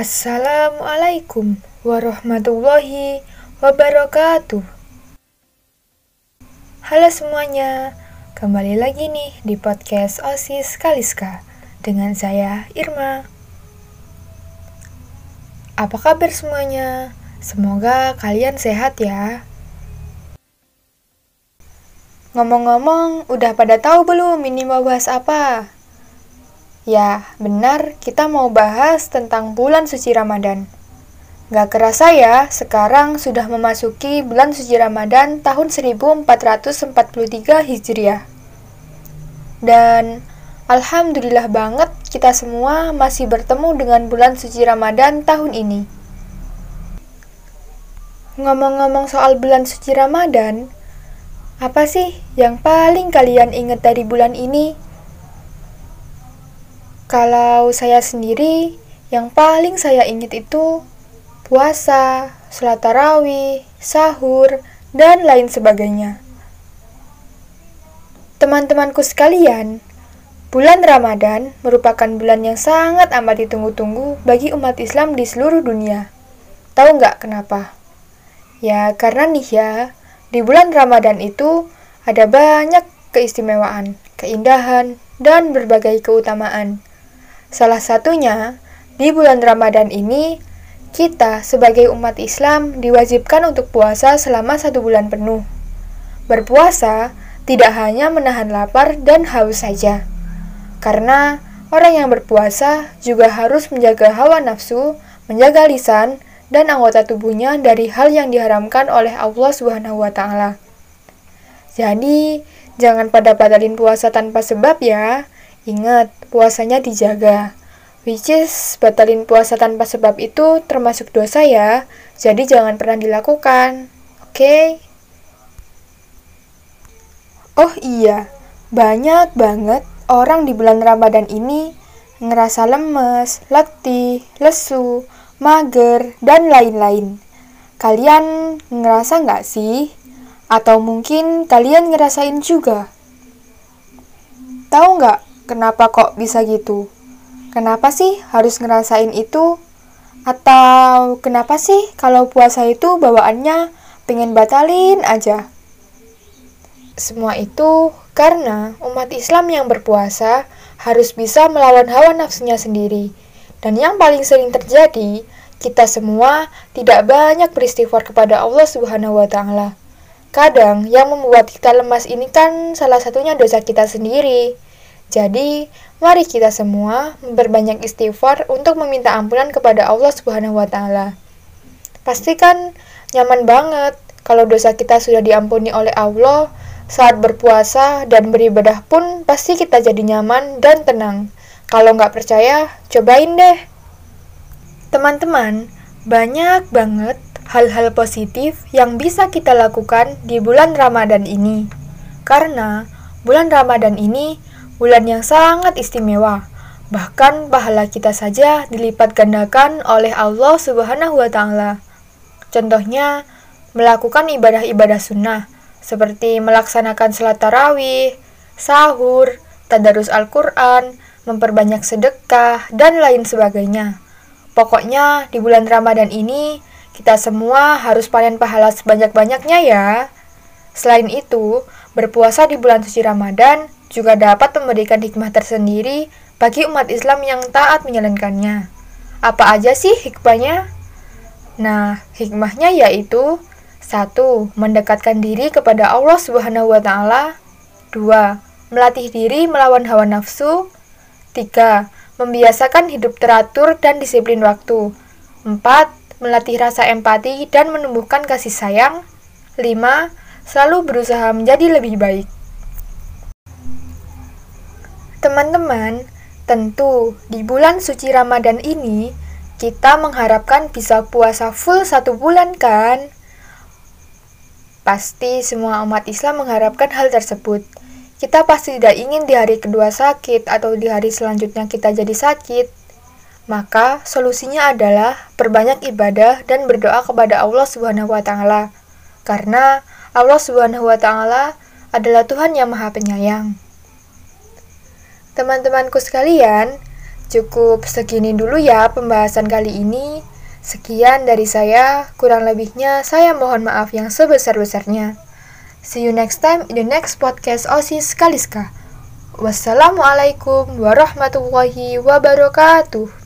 Assalamualaikum warahmatullahi wabarakatuh. Halo semuanya, kembali lagi nih di podcast OSIS Kaliska dengan saya Irma. Apa kabar semuanya? Semoga kalian sehat ya. Ngomong-ngomong, udah pada tahu belum ini mau bahas apa? Ya, benar, kita mau bahas tentang bulan suci Ramadan. Gak kerasa ya, sekarang sudah memasuki bulan suci Ramadan tahun 1443 Hijriah. Dan Alhamdulillah banget kita semua masih bertemu dengan bulan suci Ramadan tahun ini. Ngomong-ngomong soal bulan suci Ramadan, apa sih yang paling kalian ingat dari bulan ini? Kalau saya sendiri, yang paling saya ingat itu puasa, sholat tarawih, sahur, dan lain sebagainya. Teman-temanku sekalian, bulan Ramadan merupakan bulan yang sangat amat ditunggu-tunggu bagi umat Islam di seluruh dunia. Tahu nggak kenapa? Ya, karena nih ya, di bulan Ramadan itu ada banyak keistimewaan, keindahan, dan berbagai keutamaan. Salah satunya, di bulan Ramadan ini, kita sebagai umat Islam diwajibkan untuk puasa selama satu bulan penuh. Berpuasa tidak hanya menahan lapar dan haus saja, karena orang yang berpuasa juga harus menjaga hawa nafsu, menjaga lisan, dan anggota tubuhnya dari hal yang diharamkan oleh Allah Subhanahu wa taala. Jadi, jangan pada batalin puasa tanpa sebab ya. Ingat, puasanya dijaga. Which is, batalin puasa tanpa sebab itu termasuk dosa ya, jadi jangan pernah dilakukan. Oke? Okay? Oh iya, banyak banget orang di bulan Ramadan ini ngerasa lemes, letih, lesu, mager, dan lain-lain. Kalian ngerasa nggak sih? Atau mungkin kalian ngerasain juga? Tahu nggak Kenapa kok bisa gitu? Kenapa sih harus ngerasain itu? Atau kenapa sih kalau puasa itu bawaannya pengen batalin aja? Semua itu karena umat Islam yang berpuasa harus bisa melawan hawa nafsunya sendiri. Dan yang paling sering terjadi, kita semua tidak banyak beristighfar kepada Allah Subhanahu wa taala. Kadang yang membuat kita lemas ini kan salah satunya dosa kita sendiri. Jadi, mari kita semua berbanyak istighfar untuk meminta ampunan kepada Allah Subhanahu wa taala. Pastikan nyaman banget kalau dosa kita sudah diampuni oleh Allah saat berpuasa dan beribadah pun pasti kita jadi nyaman dan tenang. Kalau nggak percaya, cobain deh. Teman-teman, banyak banget hal-hal positif yang bisa kita lakukan di bulan Ramadan ini. Karena bulan Ramadan ini bulan yang sangat istimewa. Bahkan pahala kita saja dilipat gandakan oleh Allah Subhanahu wa taala. Contohnya, melakukan ibadah-ibadah sunnah seperti melaksanakan salat tarawih, sahur, tadarus Al-Qur'an, memperbanyak sedekah, dan lain sebagainya. Pokoknya di bulan Ramadan ini kita semua harus panen pahala sebanyak-banyaknya ya. Selain itu, berpuasa di bulan suci Ramadan juga dapat memberikan hikmah tersendiri bagi umat Islam yang taat menjalankannya. Apa aja sih hikmahnya? Nah, hikmahnya yaitu satu, Mendekatkan diri kepada Allah Subhanahu wa taala. 2. Melatih diri melawan hawa nafsu. 3. Membiasakan hidup teratur dan disiplin waktu. 4. Melatih rasa empati dan menumbuhkan kasih sayang. 5. Selalu berusaha menjadi lebih baik. Teman-teman, tentu di bulan suci Ramadan ini kita mengharapkan bisa puasa full satu bulan kan? Pasti semua umat Islam mengharapkan hal tersebut. Kita pasti tidak ingin di hari kedua sakit atau di hari selanjutnya kita jadi sakit. Maka solusinya adalah perbanyak ibadah dan berdoa kepada Allah Subhanahu wa taala. Karena Allah Subhanahu wa taala adalah Tuhan yang Maha Penyayang. Teman-temanku sekalian, Cukup segini dulu ya pembahasan kali ini. Sekian dari saya, kurang lebihnya saya mohon maaf yang sebesar-besarnya. See you next time in the next podcast OSIS Kaliska. Wassalamualaikum warahmatullahi wabarakatuh.